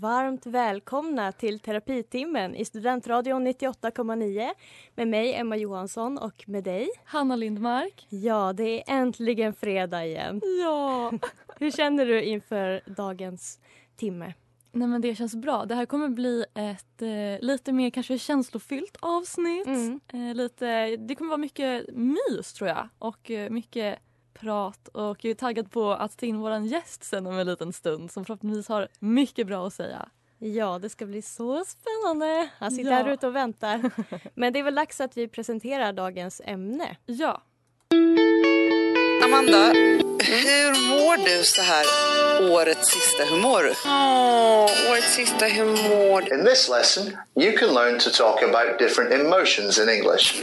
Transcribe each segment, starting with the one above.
varmt välkomna till terapitimmen i Studentradion 98,9 med mig Emma Johansson och med dig Hanna Lindmark. Ja, det är äntligen fredag igen. Ja. Hur känner du inför dagens timme? Nej men det känns bra. Det här kommer bli ett eh, lite mer kanske känslofyllt avsnitt. Mm. Eh, lite, det kommer vara mycket mys tror jag och eh, mycket prat och jag är taggad på att ta in våran gäst sen om en liten stund som förhoppningsvis har mycket bra att säga. Ja, det ska bli så spännande. Han sitter Ja. här ute och väntar. Men det är väl dags att vi presenterar dagens ämne. Ja. Amanda, hur mår du så här årets sista? Hur mår du? Åh, årets sista humor. In this lesson, you can learn to talk about different emotions in English.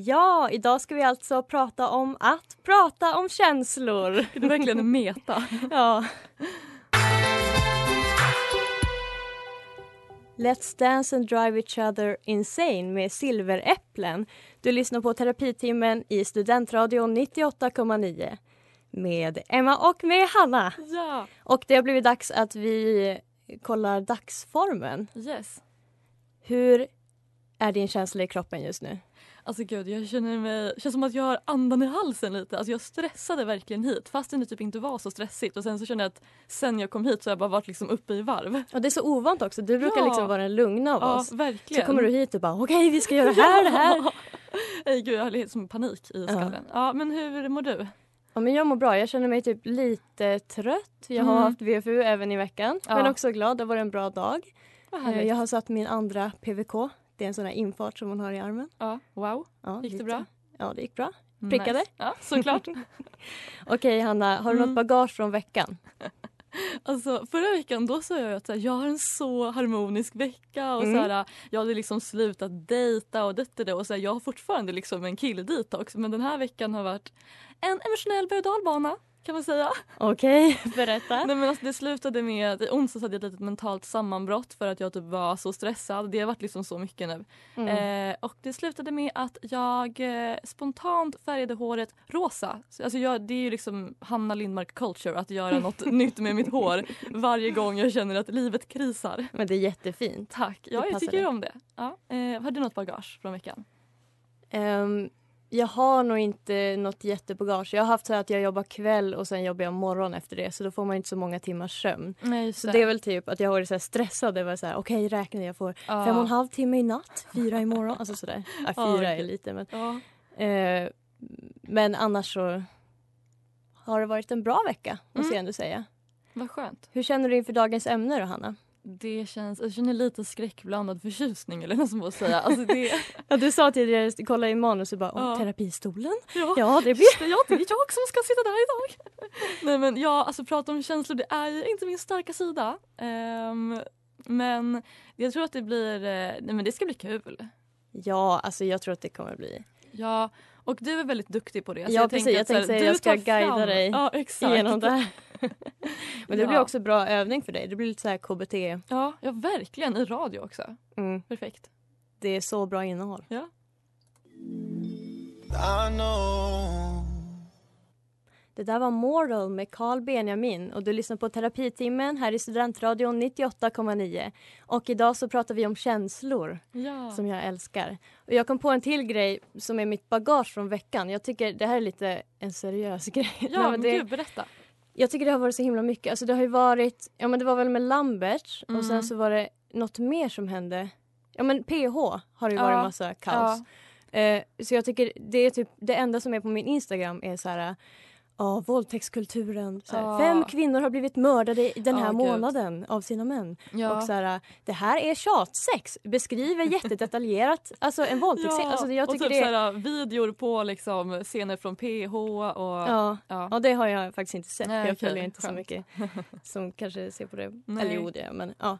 Ja, idag ska vi alltså prata om att prata om känslor. Det är verkligen en meta. ja. Let's dance and drive each other insane med Silveräpplen. Du lyssnar på terapitimmen i Studentradion 98,9 med Emma och med Hanna. Ja. Och det har blivit dags att vi kollar dagsformen. Yes. Hur är din känsla i kroppen just nu? Alltså gud, jag känner mig, känns som att jag har andan i halsen lite. Alltså jag stressade verkligen hit fastän det typ inte var så stressigt. Och sen så känner jag att sen jag kom hit så har jag bara varit liksom uppe i varv. Och det är så ovant också. Du brukar Ja. liksom vara den lugna av Ja, oss. verkligen. Så kommer du hit och bara okej vi ska göra det här, det här. Nej gud, jag har helt som panik i skallen. Ja. men hur mår du? Ja, men jag mår bra. Jag känner mig typ lite trött. Jag har Mm. haft VFU även i veckan. Ja. Men också glad. Det var en bra dag. Eh. Jag har satt min andra PVK. Det är en sån här infart som man har i armen. Ja, wow. Ja, Gick det bra? Ja, det gick bra. Prickade? Nice. Ja, såklart. Okej Hanna, har du Mm. något bagage från veckan? Alltså, förra veckan då sa jag att här, jag har en så harmonisk vecka och Mm. så här, jag hade liksom slutat dejta och det och så här, jag har fortfarande liksom en killdetox men den här veckan har varit en emotionell berg och dalbana kan man säga. Okej, berätta. Nej, men alltså, det slutade med att i onsdags hade jag ett litet mentalt sammanbrott för att jag typ var så stressad. Det har varit liksom så mycket nu. Mm. Eh, och det slutade med att jag eh, spontant färgade håret rosa. Så, Alltså jag, det är ju liksom Hanna Lindmark culture att göra något nytt med mitt hår varje gång jag känner att livet krisar. Men det är jättefint. Tack, ja jag tycker dig. om det. Ja. Eh, har du något bagage från veckan? Ehm, jag har nog inte något jättebagage. Jag har haft så att jag jobbar kväll och sen jobbar jag morgon efter det så då får man inte så många timmars sömn. Nej, Så det är väl typ att jag har varit så stressad. Var så här, okej räkna jag får Ja. fem och en halv timme i natt, fyra imorgon. Alltså sådär. Ja, fyra är okej. lite men. Ja. Eh, men annars så har det varit en bra vecka måste Mm. jag ändå säga. Vad skönt. Hur känner du inför dagens ämne då Hanna? Det känns, jag känner lite skräckblandad förtjusning eller något som att säga. Alltså det, Ja, du sa tidigare, kolla i manus och bara, Ja. terapistolen? ja. Ja, det blir... Jag, det är jag som ska sitta där idag. Nej men ja, alltså prata om känslor det är ju inte min starka sida. Ehm, men jag tror att det blir, eh, nej men det ska bli kul. Ja, alltså jag tror att det kommer bli. Ja, och du är väldigt duktig på det. Ja, jag precis. tänker Jag tänkte säga jag ska guida dig ja, exakt. igenom det här. Men det blir Ja. också bra övning för dig. Det blir lite så här KBT. Ja, ja, verkligen. I radio också. Mm. Perfekt. Det är så bra innehåll. Ja. I know Det där var Mortal med Carl Benjamin och du lyssnar på Terapitimmen här i Studentradion 98,9. Och idag så pratar vi om känslor Ja. som jag älskar. Och jag kom på en till grej som är mitt bagage från veckan. Jag tycker det här är lite en seriös grej. Ja, Nej, men men det, gud berätta. Jag tycker det har varit så himla mycket. Alltså det har ju varit, ja men det var väl med Lamberts och Mm. sen så var det något mer som hände. Ja men PH har det ju varit Ja. massa kaos. Eh, så jag tycker det är typ det enda som är på min Instagram är så här Ja, våldtäktskulturen. Så här. Fem kvinnor har blivit mördade i den här månaden av sina män. Och så här, det här är tjatsex. Beskriver jättedetaljerat alltså en våldtäktsscen. Ja, Alltså, jag och typ det såhär, videor på liksom, scener från PH och... Ja, ja. ja, det har jag faktiskt inte sett. Nej, jag följer inte så mycket som kanske ser på det. Nej. Eller jo, det men ja.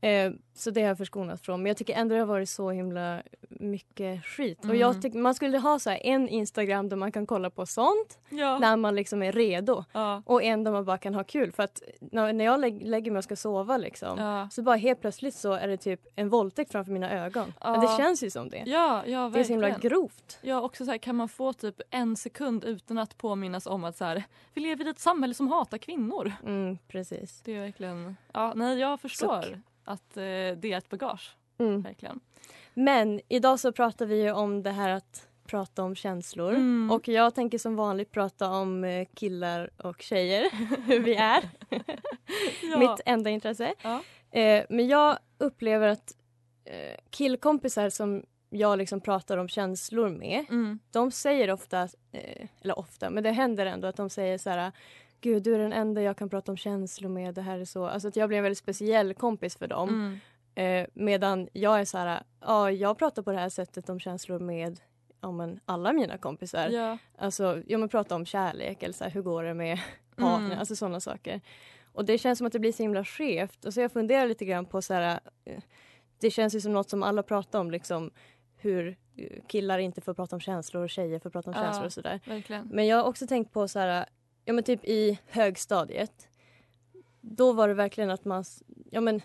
Eh, så det har jag förskonats från. Men jag tycker ändå det har varit så himla mycket skit. Och Mm. jag tycker man skulle ha så en Instagram där man kan kolla på sånt Ja. när man liksom är redo. Ja. Och en där man bara kan ha kul. För att när, när jag lä- lägger mig och ska sova liksom, Ja. så bara helt plötsligt så är det typ en våldtäkt framför mina ögon. Men det känns ju som det. Ja, ja, det är så himla grovt. Ja, också så här, kan man få typ en sekund utan att påminnas om att så här, vi lever i ett samhälle som hatar kvinnor. Mm, precis. Det är verkligen... Ja, nej, jag förstår Suck. Att eh, det är ett bagage. Mm. Verkligen. Men idag så pratar vi ju om det här att prata om känslor. Mm. Och jag tänker som vanligt prata om eh, killar och tjejer, hur vi är. Ja. Mitt enda intresse. Ja. Eh, men jag upplever att eh, killkompisar som jag liksom pratar om känslor med, Mm. de säger ofta, eh, eller ofta, men det händer ändå att de säger så här Gud, du är den enda jag kan prata om känslor med. Det här är så. Alltså att jag blir en väldigt speciell kompis för dem. Mm. Eh, medan jag är så här, ja, jag pratar på det här sättet om känslor med ja, men alla mina kompisar. Ja. Alltså, ja, men prata om kärlek eller så här, hur går det med partner, Mm. alltså sådana saker. Och det känns som att det blir så himla skevt. Och så jag funderar lite grann på så här, eh, det känns ju som något som alla pratar om, liksom hur eh, killar inte får prata om känslor och tjejer får prata om Ja. känslor och sådär. Men jag har också tänkt på så här, ja men typ i högstadiet. Då var det verkligen att man, ja men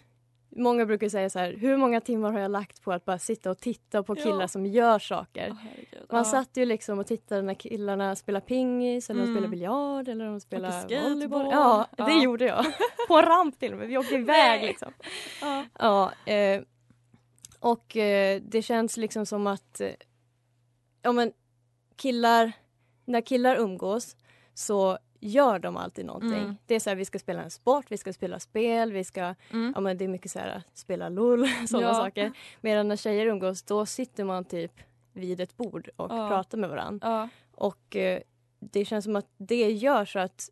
många brukar säga så här, hur många timmar har jag lagt på att bara sitta och titta på Ja. killar som gör saker? Herregud. Man Ja. satt ju liksom och tittade när killarna spelade pingis eller de Mm. spelade biljard eller de spelade volleyboll. Ja, det Ja. gjorde jag. på en ramp till och med. Vi åkte iväg liksom. Ja. Ja, eh, och eh, det känns liksom som att eh, ja, men killar, när killar umgås så gör de alltid någonting. Mm. Det är så här, vi ska spela en sport, vi ska spela spel, vi ska, Mm. ja men det är mycket så här, spela LOL, sådana Ja. saker. Medan när tjejer umgås då sitter man typ vid ett bord och Ja. pratar med varandra. Ja. Och eh, det känns som att det gör så att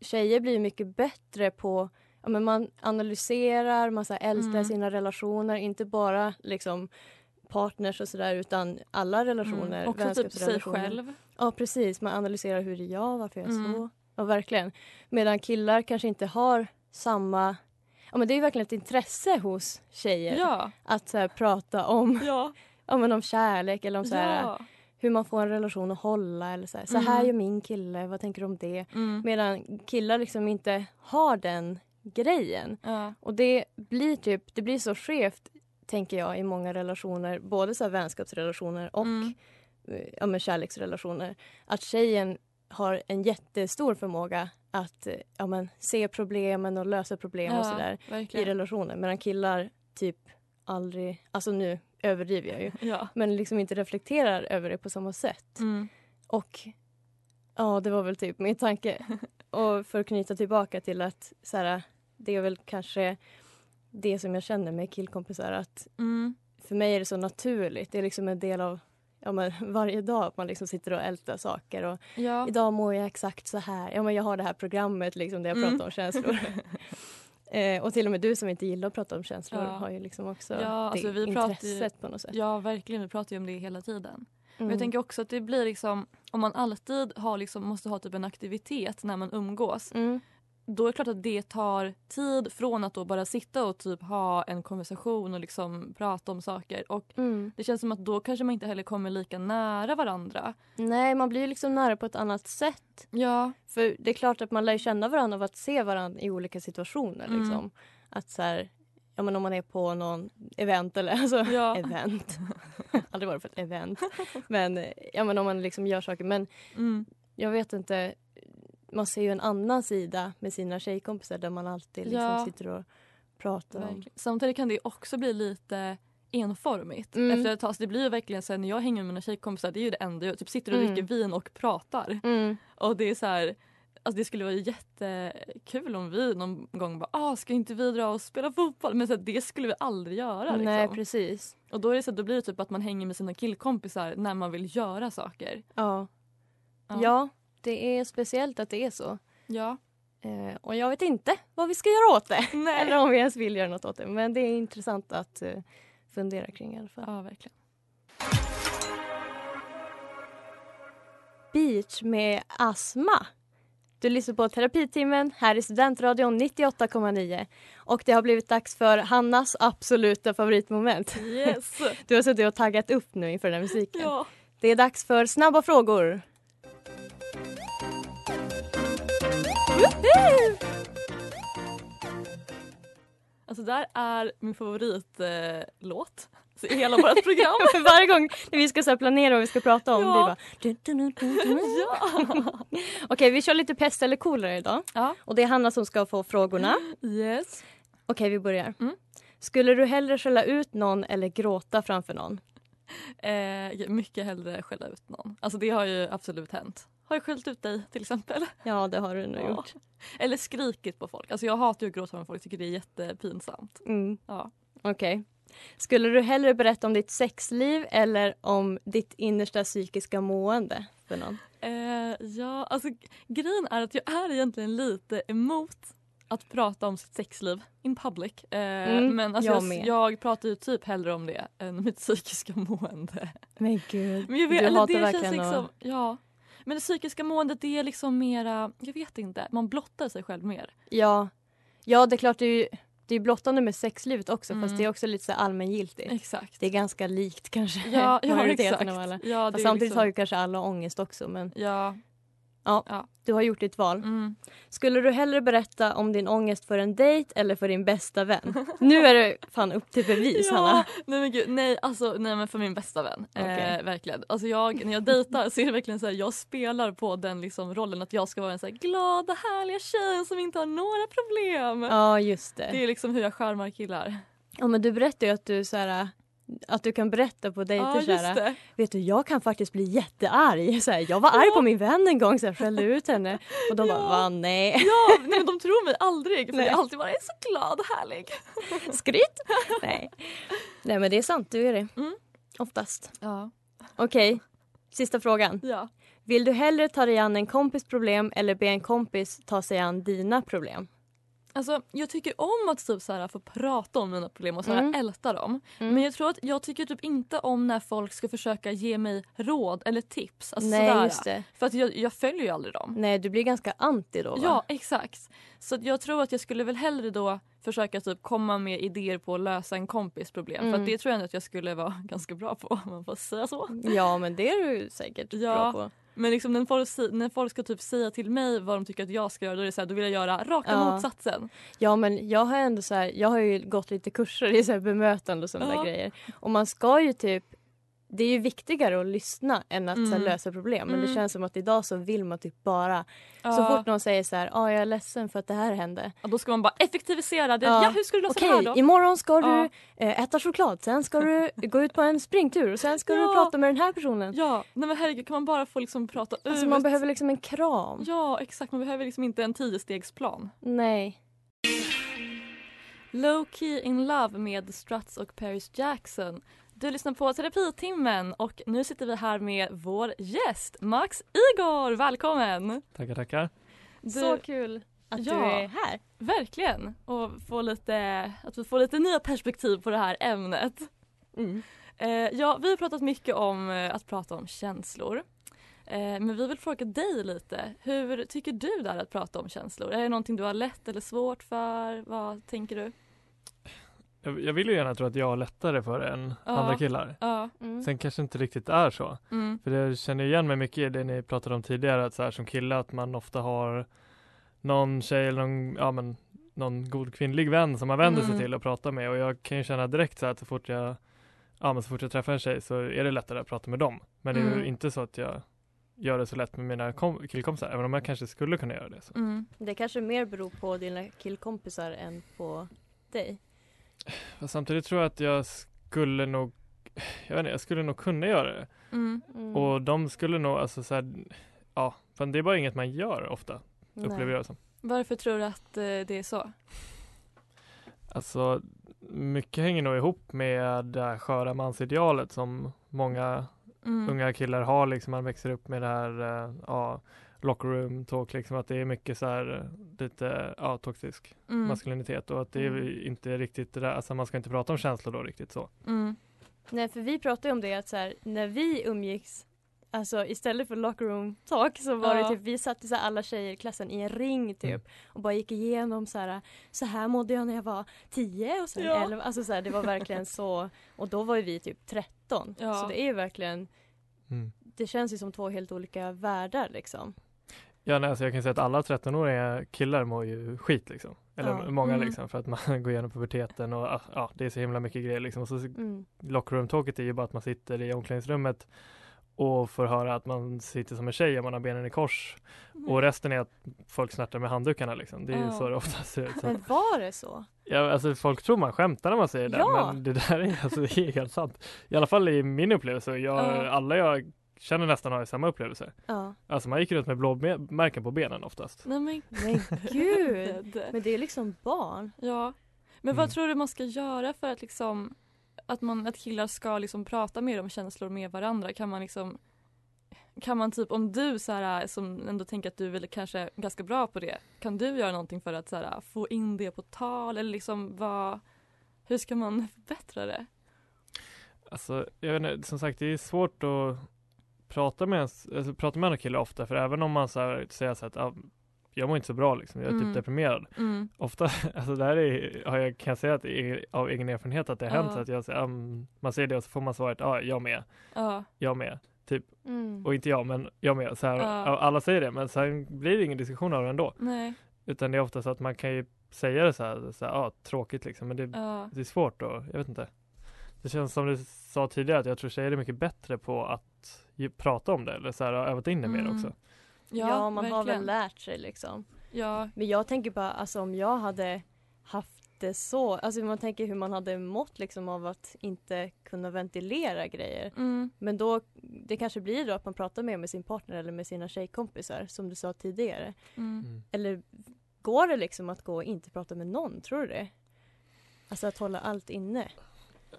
tjejer blir mycket bättre på Ja, men man analyserar, man så älskar Mm. sina relationer, inte bara liksom partners och sådär utan alla relationer. Mm. Också typ sig själv. Ja precis, man analyserar hur är jag, varför är jag Mm. så. Ja verkligen. Medan killar kanske inte har samma Ja men det är verkligen ett intresse hos tjejer Ja. att så här, prata om, Ja. ja, men om kärlek eller om så här, ja. hur man får en relation att hålla. Eller så här, så här Mm. gör min kille, vad tänker du om det? Mm. Medan killar liksom inte har den grejen. Ja. Och det blir typ, det blir så skevt tänker jag i många relationer, både så vänskapsrelationer och Mm. eh, ja, men kärleksrelationer. Att tjejen har en jättestor förmåga att eh, ja, men, se problemen och lösa problem och Ja, sådär i relationer. Medan killar typ aldrig, alltså nu överdriver jag ju, Ja. men liksom inte reflekterar över det på samma sätt. Mm. Och ja, det var väl typ min tanke. Och för att knyta tillbaka till att så här, det är väl kanske det som jag känner med killkompisar att Mm. för mig är det så naturligt. Det är liksom en del av ja, men, varje dag att man liksom sitter och ältar saker. Och Ja. Idag mår jag exakt så här. Ja, men jag har det här programmet liksom, där jag Mm. pratar om känslor. eh, och till och med du som inte gillar att prata om känslor Ja. har ju liksom också Ja, det alltså vi pratar ju- intresset på något sätt. ja, verkligen. Vi pratar ju om det hela tiden. Men Mm. jag tänker också att det blir liksom, om man alltid har liksom, måste ha typ en aktivitet när man umgås. Mm. Då är det klart att det tar tid från att då bara sitta och typ ha en konversation och liksom prata om saker. Och Mm. det känns som att då kanske man inte heller kommer lika nära varandra. Nej, man blir liksom nära på ett annat sätt. Ja. För det är klart att man lär känna varandra av att se varandra i olika situationer. Mm. Liksom. Att så här, ja men om man är på någon event eller alltså Ja. event. Aldrig varit på ett event. Men ja men om man liksom gör saker. Men Mm. jag vet inte. Man ser ju en annan sida med sina tjejkompisar där man alltid liksom Ja. sitter och pratar om. Samtidigt kan det också bli lite enformigt. Mm. Efter ett tag, så det blir ju verkligen så här, när jag hänger med mina tjejkompisar, det är ju det enda jag typ sitter och Mm. dricker vin och pratar. Mm. Och det är så här, alltså det skulle vara jättekul om vi någon gång bara, ah, ska inte vi dra och spela fotboll? Men så här, det skulle vi aldrig göra. Liksom. Nej precis. Och då, är det så, här, då blir det typ att man hänger med sina killkompisar när man vill göra saker. Ja. Ja. ja. Det är speciellt att det är så. Ja. Eh, och jag vet inte vad vi ska göra åt det. Nej. Eller om vi ens vill göra något åt det. Men det är intressant att eh, fundera kring i alla fall. Ja, verkligen. Beach med astma. Du lyssnar på terapitimmen här i Studentradion 98,9. Och det har blivit dags för Hannas absoluta favoritmoment. Yes! Du har suttit och taggat upp nu inför den här musiken. ja. Det är dags för snabba frågor. Alltså där är min favoritlåt eh, i hela vårt program. Varje gång när vi ska så planera vad vi ska prata om Ja. blir bara... ja. Okej, vi kör lite pest eller kolera idag. ja. Och det är Hanna som ska få frågorna. Yes. Okej, vi börjar. Mm. Skulle du hellre skälla ut någon eller gråta framför någon? Eh, mycket hellre skälla ut någon. Alltså det har ju absolut hänt. Har jag skällt ut dig till exempel? Ja, det har du nog Ja. gjort. Eller skrikit på folk. Alltså jag hatar ju att gråta med folk, tycker det är jättepinsamt. Mm. Ja. Okej. Skulle du hellre berätta om ditt sexliv eller om ditt innersta psykiska mående för någon? Eh, ja, alltså grejen är att jag är egentligen lite emot att prata om sitt sexliv in public. Eh, Mm, men alltså jag jag, jag, pratar ju typ hellre om det än mitt psykiska mående. Men gud. Men jag vet, du hatar det verkligen känns liksom, att... ja. Men det psykiska måendet det är liksom mera, jag vet inte, man blottar sig själv mer. Ja. ja, det är klart det är ju det är blottande med sexlivet också Mm. fast det är också lite så allmängiltigt. Exakt. Det är ganska likt kanske. Ja, ja majoriteten exakt. av alla. Ja, Fast samtidigt liksom, har ju kanske alla ångest också men Ja, du har gjort ditt val. mm. Skulle du hellre berätta om din ångest för en dejt eller för din bästa vän? nu är det fan upp till bevis ja. Hanna. Nej men gud, nej alltså nej men för min bästa vän. Okej. Eh, verkligen. Alltså jag, när jag dejtar så är det verkligen så här, jag spelar på den liksom rollen att jag ska vara den så här glada härliga tjejen som inte har några problem. Ja just det. Det är liksom hur jag charmar killar. Ja men du berättade ju att du så här, att du kan berätta på dejter Ja så just här, det. Vet du jag kan faktiskt bli jättearg. Så här, jag var arg Ja. på min vän en gång så jag skällde ut henne. Och de Ja. bara va nej. Ja, nej, men de tror mig aldrig för Nej. jag alltid bara är så glad och härlig. Skryt! nej. nej men det är sant, du är det. Mm. Oftast. Ja. Okej, sista frågan. ja. Vill du hellre ta dig an en kompis problem eller be en kompis ta sig an dina problem? Alltså, jag tycker om att typ så här, få prata om mina problem och så här, Mm. älta dem. Mm. Men jag tror att jag tycker typ inte om när folk ska försöka ge mig råd eller tips. Alltså nej sådär. För att jag, jag följer ju aldrig dem. Nej du blir ganska anti då va? Ja, exakt. Så jag tror att jag skulle väl hellre då försöka typ komma med idéer på att lösa en kompis problem. För Mm. att det tror jag att jag skulle vara ganska bra på om man får säga så. Ja men det är du säkert Ja. bra på. Men liksom när folk, när folk ska typ säga till mig vad de tycker att jag ska göra då är det så här, då vill jag göra raka Ja. motsatsen. Ja men jag har ändå så här, jag har ju gått lite kurser i så här bemötande och sådana Ja. grejer. Och man ska ju typ det är ju viktigare att lyssna än att så här, Mm. lösa problem. Men det Mm. känns som att idag så vill man typ bara... Så Ja. fort någon säger så här, ah, jag är ledsen för att det här hände. Ja, då ska man bara effektivisera det. Ja. Ja, hur ska du lösa Okej, det här då? imorgon ska du Ja. eh, äta choklad, sen ska du gå ut på en springtur och sen ska du prata med den här personen. Ja, nej men herregud kan man bara få liksom prata ut? Alltså man behöver liksom en kram. Ja exakt, man behöver liksom inte en tiostegsplan. Nej. Low Key in Love med Struts och Paris Jackson. Du lyssnar på Terapitimmen och nu sitter vi här med vår gäst Max Igor. Välkommen! Tackar, tackar. Du, Så kul att Ja. du är här. Verkligen! Och få lite, att vi får lite nya perspektiv på det här ämnet. Mm. Eh, ja, vi har pratat mycket om eh, att prata om känslor. Eh, men vi vill fråga dig lite. Hur tycker du där att prata om känslor? Är det någonting du har lätt eller svårt för? Vad tänker du? Jag, jag vill ju gärna tro att jag har lättare för det än Ja. andra killar. Ja. Mm. Sen kanske inte riktigt är så. Mm. För jag känner igen mig mycket i det ni pratade om tidigare, att så här som kille att man ofta har någon tjej eller någon, ja men någon god kvinnlig vän som man vänder Mm. sig till och pratar med och jag kan ju känna direkt så att så fort jag Ja men så fort jag träffar en tjej så är det lättare att prata med dem. Men det är Mm. ju inte så att jag gör det så lätt med mina kom- killkompisar, även om jag kanske skulle kunna göra det. Så. Mm. Det kanske mer beror på dina killkompisar än på dig. Fast samtidigt tror jag att jag skulle nog Jag vet inte, jag skulle nog kunna göra det. Mm. Mm. Och de skulle nog, alltså så här, Ja, men det är bara inget man gör ofta, upplever Nej. jag det som. Varför tror du att eh, det är så? Alltså, mycket hänger nog ihop med det här sköra mansidealet som många Mm. unga killar har, liksom man växer upp med det här, eh, ja, locker room talk, liksom att det är mycket så här eh, lite, ja, toxisk Mm. maskulinitet och att det är Mm. inte riktigt det där, alltså man ska inte prata om känslor då riktigt så. Mm. Nej för vi pratade om det att så här, när vi umgicks Alltså istället för locker room talk så var Ja. det typ vi satt så här, alla tjejer i klassen i en ring typ Mm. och bara gick igenom så här så här mådde jag när jag var 10 och sen Ja. 11 alltså så här, det var verkligen så och då var ju vi typ 13 Ja. så det är ju verkligen Mm. det känns ju som två helt olika världar liksom. Ja, nej, alltså jag kan säga att alla 13-åriga killar mår ju skit liksom. Eller Ja. många Mm. liksom för att man går igenom puberteten och ah, ja, det är så himla mycket grejer liksom. Och så Mm. locker room talket är ju bara att man sitter i omklädningsrummet och får höra att man sitter som en tjej och man har benen i kors. Och resten är att folk snärtar med handdukarna liksom. Det är ju Ja. så det ofta ser ut. Men var det så? Ja, alltså folk tror man skämtar när man säger det, Ja. men det där är, alltså, det är helt sant. I alla fall i min upplevelse. Jag, Ja. Alla jag känner nästan har samma upplevelse. Ja. Alltså man gick runt med blåmärken på benen oftast. Nej men Men gud! Men det är liksom barn. Ja. Men Mm. vad tror du man ska göra för att liksom att, man, att killar ska liksom prata mer om känslor med varandra? Kan man liksom kan man typ om du så här, som ändå tänker att du är kanske ganska bra på det kan du göra någonting för att så här, få in det på tal eller liksom vad hur ska man förbättra det? Alltså, jag vet inte, som sagt det är svårt att prata med, alltså, prata med andra killar ofta för även om man så här, säger så att ah, jag mår inte så bra liksom, jag är Mm. typ deprimerad. Mm. Ofta, alltså det här är, har jag, kan jag säga att är av egen erfarenhet att det har hänt så att jag säger, um, man säger det och så får man svaret, ja jag med, Ja. jag med, typ, Mm. och inte jag men jag med, så här, ja, alla säger det men sen blir det ingen diskussion av det ändå. Nej. Utan det är ofta så att man kan ju säga det så här, så här ja tråkigt liksom, men det, det är svårt då, jag vet inte. Det känns som du sa tidigare att jag tror tjejer är mycket bättre på att prata om det eller så här, har övat in det mer Mm. också. Ja, man har väl verkligen. lärt sig liksom. Ja. Men jag tänker bara, alltså om jag hade haft det så, alltså man tänker hur man hade mått liksom av att inte kunna ventilera grejer. Mm. Men då, det kanske blir då att man pratar mer med sin partner eller med sina tjejkompisar som du sa tidigare. Mm. Eller går det liksom att gå och inte prata med någon, tror du det? Alltså att hålla allt inne.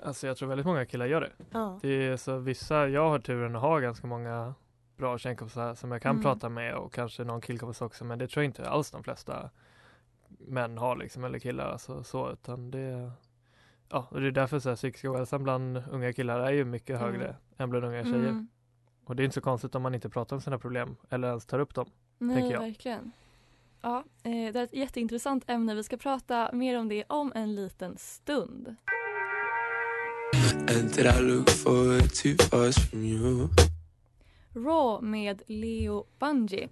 Alltså jag tror väldigt många killar gör det. Ja. Det är så vissa, jag har turen att ha ganska många bra tjejkompisar som jag kan Mm. prata med och kanske någon killkompis också men det tror jag inte alls de flesta män har liksom eller killar alltså så utan det Ja, och det är därför så här, psykisk ohälsa bland unga killar är ju mycket Mm. högre än bland unga tjejer. Mm. Och det är inte så konstigt om man inte pratar om sina problem eller ens tar upp dem. Nej, verkligen. Ja, eh, det är ett jätteintressant ämne. Vi ska prata mer om det om en liten stund. And did I look forward too fast from you? Raw med Leo Bungie.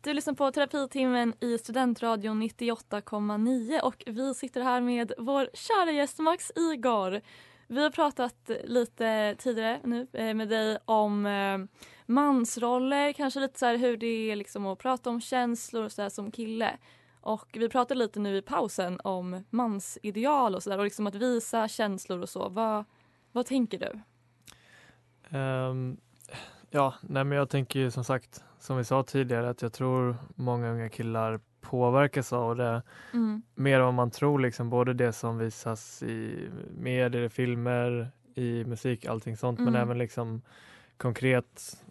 Du lyssnar på terapitimmen i Studentradion 98,9 och vi sitter här med vår kära gäst Max Igor. Vi har pratat lite tidigare nu eh, med dig om eh, mansroller, kanske lite så här hur det är liksom att prata om känslor och så där som kille. Och vi pratade lite nu i pausen om mansideal och sådär och liksom att visa känslor och så. Vad, vad tänker du? Ehm, ja, nej men jag tänker ju som sagt, som vi sa tidigare, att jag tror många unga killar påverkas av det Mm. mer än vad man tror, liksom både det som visas i medier, i filmer, i musik, allting sånt, men Mm. även liksom konkret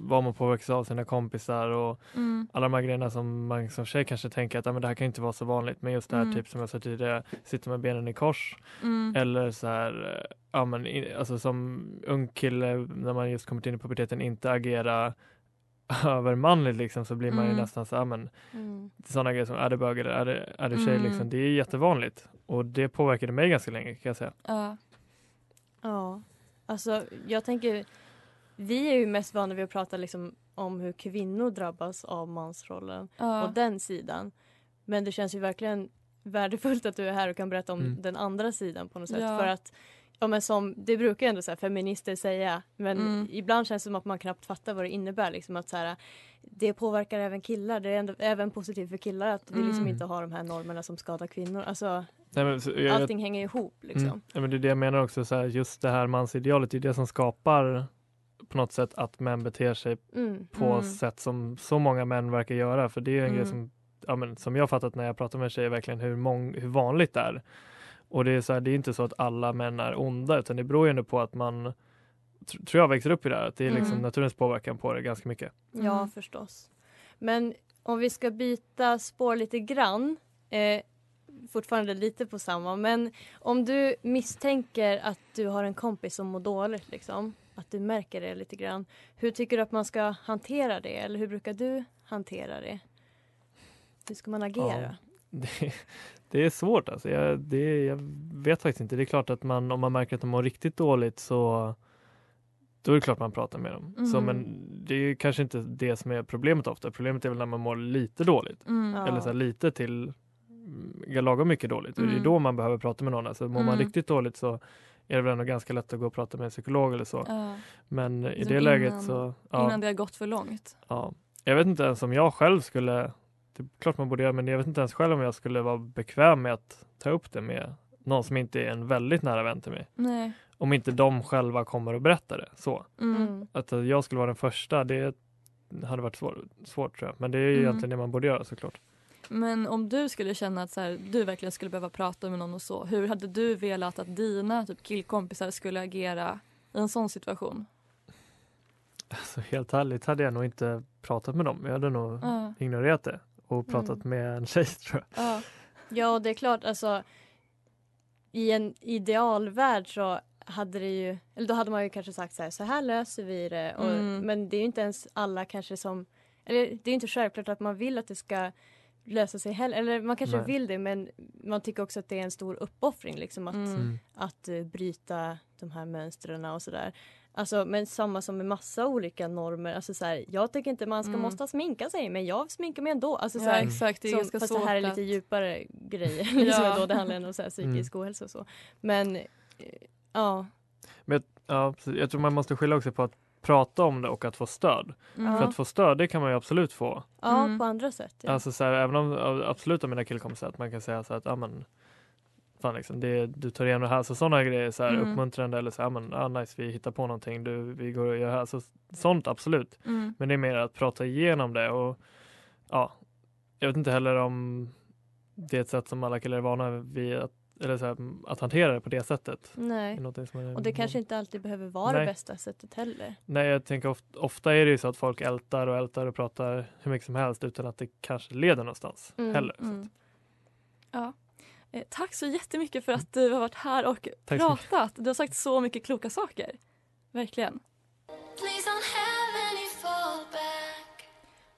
vad man påverkas av sina kompisar och Mm. alla de här grejerna som man som tjej kanske tänker att ah, men det här kan inte vara så vanligt, men just det här Mm. typ som jag sa tidigare, sitta med benen i kors Mm. eller så här, eh, ja men alltså som ung kille när man just kommit in i puberteten inte agera övermanligt liksom så blir man ju Mm. nästan så, ja men Mm. sådana grejer som är det bög eller är det, är det tjej Mm. liksom, det är jättevanligt och det påverkade mig ganska länge kan jag säga. Ja. Ja, alltså jag tänker, vi är ju mest vana vid att prata liksom om hur kvinnor drabbas av mansrollen Ja. och den sidan. Men det känns ju verkligen värdefullt att du är här och kan berätta om Mm. den andra sidan på något sätt. Ja. För att Ja, men som, det brukar ju ändå så här, feminister säga men Mm. ibland känns det som att man knappt fattar vad det innebär. Liksom att så här, det påverkar även killar. Det är ändå, även positivt för killar att vi liksom Mm. inte har de här normerna som skadar kvinnor. Alltså, Nej, men, så, jag, allting hänger ihop. Liksom. Mm. Ja, men det är det jag menar också, så här, just det här mansidealet, det är det som skapar på något sätt att män beter sig Mm. på Mm. sätt som så många män verkar göra. För det är en Mm. grej som, ja, men, som jag har fattat när jag pratar med tjejer, verkligen hur, mång, hur vanligt det är. Och det är, så här, det är inte så att alla män är onda, utan det beror ju ändå på att man, tr- tror jag, växer upp i det här. Att det är liksom Mm. naturens påverkan på det ganska mycket. Ja, Mm. förstås. Men om vi ska byta spår lite grann. Eh, fortfarande lite på samma. Men om du misstänker att du har en kompis som mår dåligt. Liksom, att du märker det lite grann. Hur tycker du att man ska hantera det? Eller hur brukar du hantera det? Hur ska man agera? Det, det är svårt alltså. Jag, det, jag vet faktiskt inte. Det är klart att man, om man märker att de mår riktigt dåligt så då är det klart man pratar med dem. Så, Mhm. men det är ju kanske inte det som är problemet ofta. Problemet är väl när man mår lite dåligt. Mm. Ja. Eller så här, lite till mm, lagom mycket dåligt. Och det är Mm. då man behöver prata med någon. Alltså, mår man Mm. riktigt dåligt så är det väl ändå ganska lätt att gå och prata med en psykolog eller så. Ja. Men i det läget innan- så... Ja, Innan det har gått för långt. ja. Jag vet inte ens om jag själv skulle... Det är klart man borde göra men jag vet inte ens själv om jag skulle vara bekväm med att ta upp det med någon som inte är en väldigt nära vän till mig. Nej. Om inte de själva kommer och berättar det. Så. Mm. Mm. Att jag skulle vara den första, det hade varit svår, svårt tror jag. Men det är ju Mm. egentligen det man borde göra såklart. Men om du skulle känna att så här, du verkligen skulle behöva prata med någon och så. Hur hade du velat att dina typ, killkompisar skulle agera i en sån situation? Alltså, helt ärligt hade jag nog inte pratat med dem. Jag hade nog Ja. ignorerat det och pratat Mm. med en tjej tror jag. Ja. Ja, det är klart. Alltså, I en idealvärld så hade det ju, eller då hade man ju kanske sagt så här, så här löser vi det. Och, Mm. Men det är ju inte ens alla kanske som, eller det är inte självklart att man vill att det ska lösa sig heller. Eller man kanske Nej. vill det men man tycker också att det är en stor uppoffring liksom att, Mm. Mm. att eh, bryta de här mönstren och sådär. Alltså, men samma som med massa olika normer. Alltså, så här, jag tycker inte man ska Mm. måste sminka sig men jag sminkar mig ändå. Alltså, så ja här, exakt, det är som, ganska fast det här är lite djupare grejer. liksom Ja. då det handlar ändå om så här psykisk ohälsa och så. Men eh, ja. Ja, precis. jag tror man måste skilja också på att prata om det och att få stöd. Mm. För att få stöd, det kan man ju absolut få. Ja, Mm. på andra sätt. Ja. Alltså så här, även om absolut om mina killkompisar att man kan säga så här att ja men fan liksom, det, du tar igenom det här. Så sådana grejer så här Mm. uppmuntrande eller så här, ja men ah, nice vi hittar på någonting, du, vi går och gör här. Så, sånt absolut. Mm. Men det är mer att prata igenom det och ja, jag vet inte heller om det är ett sätt som alla killar är vana vid att, eller så här, att hantera det på det sättet. Det är Nej. är- Och det kanske inte alltid behöver vara Nej. det bästa sättet heller. Nej, jag tänker ofta, ofta är det ju så att folk ältar och ältar och pratar hur mycket som helst utan att det kanske leder någonstans Mm, heller. Så Mm. Ja. Eh, tack så jättemycket för att du har varit här och Tack pratat. Du har sagt så mycket kloka saker. Verkligen.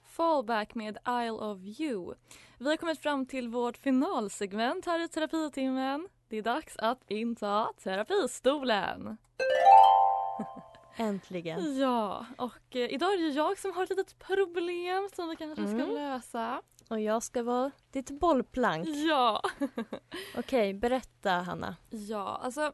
Fallback med Isle of You. Vi har kommit fram till vårt finalsegment här i terapitimmen. Det är dags att inta terapistolen. Äntligen. Ja, och eh, idag är det jag som har ett litet problem som vi kanske ska Mm. lösa. Och jag ska vara ditt bollplank. Ja. Okej, berätta Hanna. Ja, alltså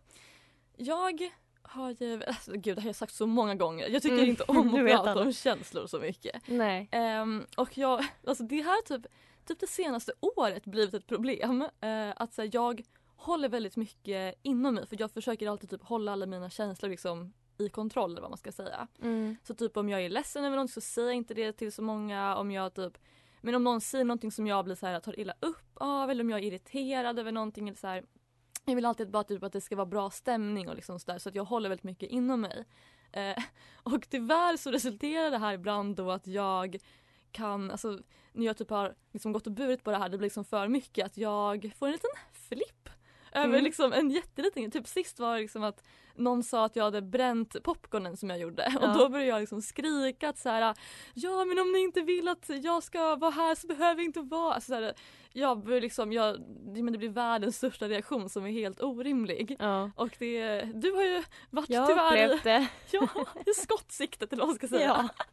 jag har ju, alltså, gud det här har jag sagt så många gånger. Jag tycker Mm, inte om att prata om känslor så mycket. Nej. Ehm, och jag, alltså det här typ, typ det senaste året blivit ett problem. Eh, att så här, jag håller väldigt mycket inom mig för jag försöker alltid typ hålla alla mina känslor liksom i kontroll eller vad man ska säga. Mm. Så typ om jag är ledsen över något så säger jag inte det till så många. Om jag typ men om någon säger någonting som jag blir så här, tar illa upp av eller om jag är irriterad över någonting eller så här, Jag vill alltid bara typ att det ska vara bra stämning och liksom så där, så att jag håller väldigt mycket inom mig. Eh, och tyvärr så resulterar det här ibland då att jag kan, alltså när jag typ har liksom gått och burit på det här, det blir liksom för mycket att jag får en liten flipp. Över Mm. liksom en jätteliten, typ sist var det liksom att någon sa att jag hade bränt popcornen som jag gjorde Ja. och då började jag liksom skrika att så här, ja men om ni inte vill att jag ska vara här så behöver jag inte vara. Alltså, så här, jag börjar liksom, jag, det, men det blir världens största reaktion som är helt orimlig. Ja. Och det, du har ju varit Jag tyvärr upplevt det. ja, i skottsiktet eller vad man ska säga. Ja.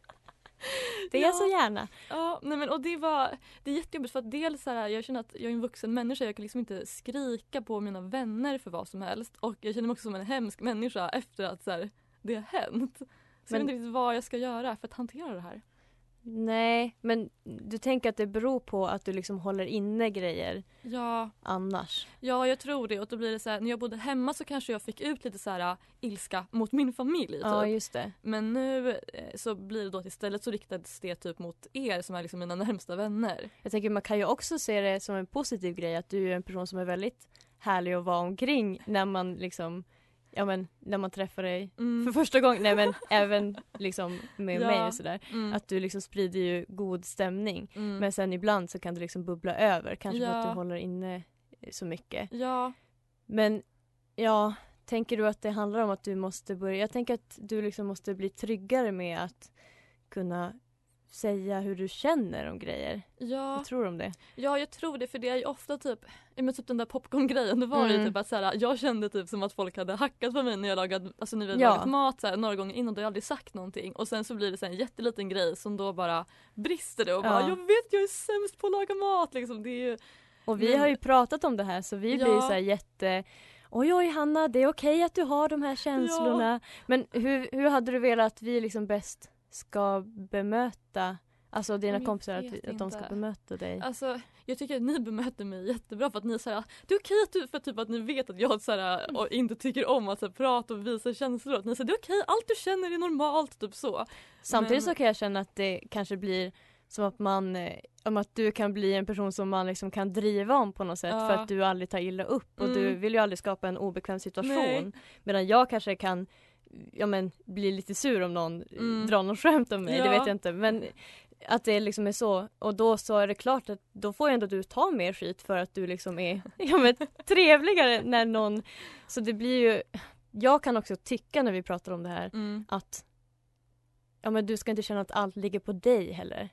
Det är Ja. jag så gärna. Ja, nej men och det var det är jättejobbigt för att dels så här, jag känner att jag är en vuxen människa, jag kan liksom inte skrika på mina vänner för vad som helst och jag känner mig också som en hemsk människa efter att så här, det har hänt. Så jag Men- vet inte riktigt vad jag ska göra för att hantera det här. Nej, men du tänker att det beror på att du liksom håller inne grejer Ja, annars? ja jag tror det och då blir det så här, när jag bodde hemma så kanske jag fick ut lite så här äh, ilska mot min familj typ. Ja, just det. Men nu eh, så blir det då att istället så riktades det typ mot er som är liksom mina närmsta vänner. Jag tänker man kan ju också se det som en positiv grej att du är en person som är väldigt härlig att vara omkring när man liksom Ja men när man träffar dig Mm. för första gången, nej men även liksom med Ja. mig och sådär. Mm. Att du liksom sprider ju god stämning. Mm. Men sen ibland så kan det liksom bubbla över, kanske för att Ja. du håller inne så mycket. Ja, Men ja, tänker du att det handlar om att du måste börja, jag tänker att du liksom måste bli tryggare med att kunna säga hur du känner om grejer. ja. Vad tror du om det? Ja jag tror det för det är ju ofta typ, ja, men typ den där popcorngrejen det var ju Mm. typ att så här, jag kände typ som att folk hade hackat på mig när jag lagat, alltså när vi Ja. lagat mat så här, några gånger innan och jag aldrig sagt någonting och sen så blir det så en jätteliten grej som då bara brister det och bara Ja. jag vet jag är sämst på att laga mat liksom det är ju Och vi Men- har ju pratat om det här så vi blir Ja. så här jätte Oj oj Hanna, det är okej att du har de här känslorna. Men hur, hur hade du velat att vi liksom bäst ska bemöta Alltså dina jag kompisar, att, att de ska bemöta dig? Alltså jag tycker att ni bemöter mig jättebra för att ni säger det är okej att du, för typ att ni vet att jag så här, och inte tycker om att så här, prata och visa känslor. Att ni säger det är okej, allt du känner är normalt, typ så. Samtidigt men- så kan jag känna att det kanske blir som att man eh, om att du kan bli en person som man liksom kan driva om på något sätt Ja. för att du aldrig tar illa upp och du Mm. vill ju aldrig skapa en obekväm situation. Nej. Medan jag kanske kan ja, men, bli lite sur om någon Mm. drar något skämt om mig, det Ja. vet jag inte. Men att det liksom är så och då så är det klart att då får ändå du ta mer skit för att du liksom är ja, men, trevligare när någon så det blir ju jag kan också tycka när vi pratar om det här Mm. att ja men du ska inte känna att allt ligger på dig heller.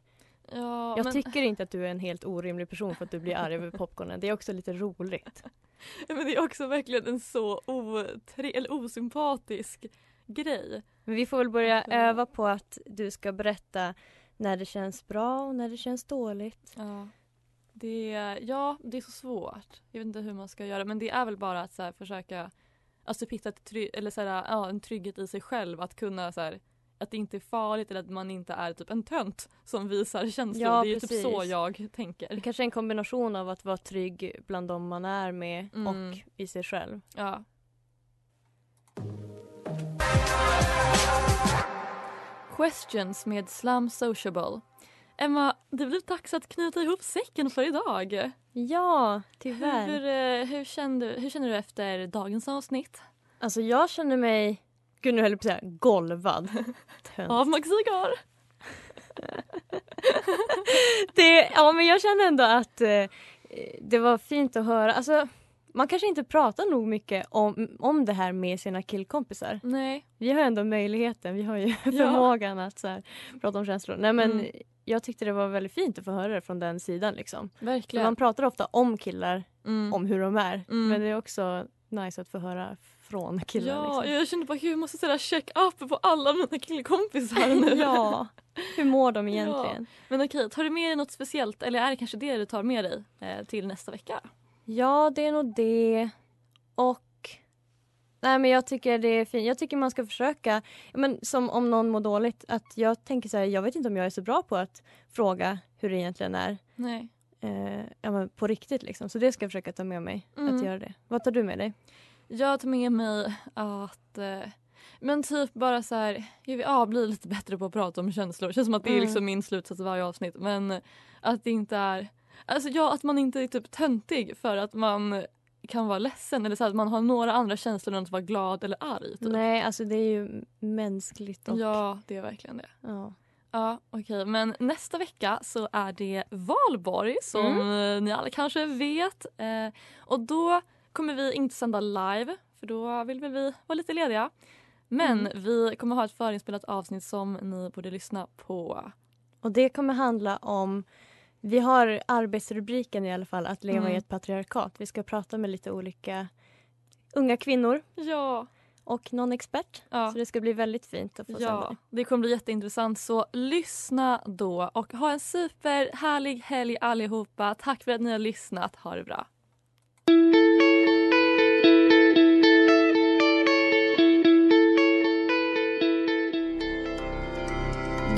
Ja, Jag men- tycker inte att du är en helt orimlig person för att du blir arg över popcornen. Det är också lite roligt. Men det är också verkligen en så otre- eller osympatisk grej. Men vi får väl börja Alltså- öva på att du ska berätta när det känns bra och när det känns dåligt. Ja. Det, är- ja, det är så svårt. Jag vet inte hur man ska göra men det är väl bara att så här, försöka alltså, hitta ett try- eller, så här, ja, en trygghet i sig själv. Att kunna så här, att det inte är farligt eller att man inte är typ en tönt som visar känslor. Ja, det är ju precis. typ så jag tänker. Det kanske är en kombination av att vara trygg bland de man är med Mm. och i sig själv. Ja. Questions med Slam Sociable. Emma, det blir dags att knyta ihop säcken för idag. Ja, tyvärr. Hur, eh, hur, kände, hur känner du efter dagens avsnitt? Alltså jag känner mig, gud nu höll jag på att säga golvad. Av Max Cigar. det, ja men jag känner ändå att eh, det var fint att höra. Alltså, man kanske inte pratar nog mycket om, om det här med sina killkompisar. Nej. Vi har ändå möjligheten, vi har ju förmågan att så här, prata om känslor. Nej men Mm. jag tyckte det var väldigt fint att få höra det från den sidan liksom. För Verkligen. man pratar ofta om killar, Mm. om hur de är. Mm. Men det är också nice att få höra från killar. Ja, liksom. jag kände bara hur jag måste säga check up på alla mina killkompisar nu. ja, hur mår de egentligen? Ja. Men okej, tar du med dig något speciellt eller är det kanske det du tar med dig eh, till nästa vecka? Ja, det är nog det. Och Nej men jag tycker det är fint. Jag tycker man ska försöka, men som om någon mår dåligt, att jag tänker så här, jag vet inte om jag är så bra på att fråga hur det egentligen är. Nej. Eh, ja, men på riktigt liksom. Så det ska jag försöka ta med mig, Mm. att göra det. Vad tar du med dig? Jag tar med mig att eh, men typ bara så här, jag vill ja, bli lite bättre på att prata om känslor. Det känns som att det är Mm. liksom min slutsats i varje avsnitt. Men att det inte är, alltså ja att man inte är typ töntig för att man kan vara ledsen eller så att man har några andra känslor än att vara glad eller arg. Typ. Nej, alltså det är ju mänskligt och... Ja, det är verkligen det. Ja. Ja, okej. Men nästa vecka så är det valborg som Mm. ni alla kanske vet. Eh, och då kommer vi inte sända live för då vill väl vi vara lite lediga. Men Mm. vi kommer ha ett förinspelat avsnitt som ni borde lyssna på. Och det kommer handla om vi har arbetsrubriken i alla fall, att leva Mm. i ett patriarkat. Vi ska prata med lite olika unga kvinnor Ja. och någon expert. Så det ska bli väldigt fint att få sända Ja, det. det kommer bli jätteintressant så lyssna då och ha en superhärlig helg allihopa. Tack för att ni har lyssnat. Ha det bra.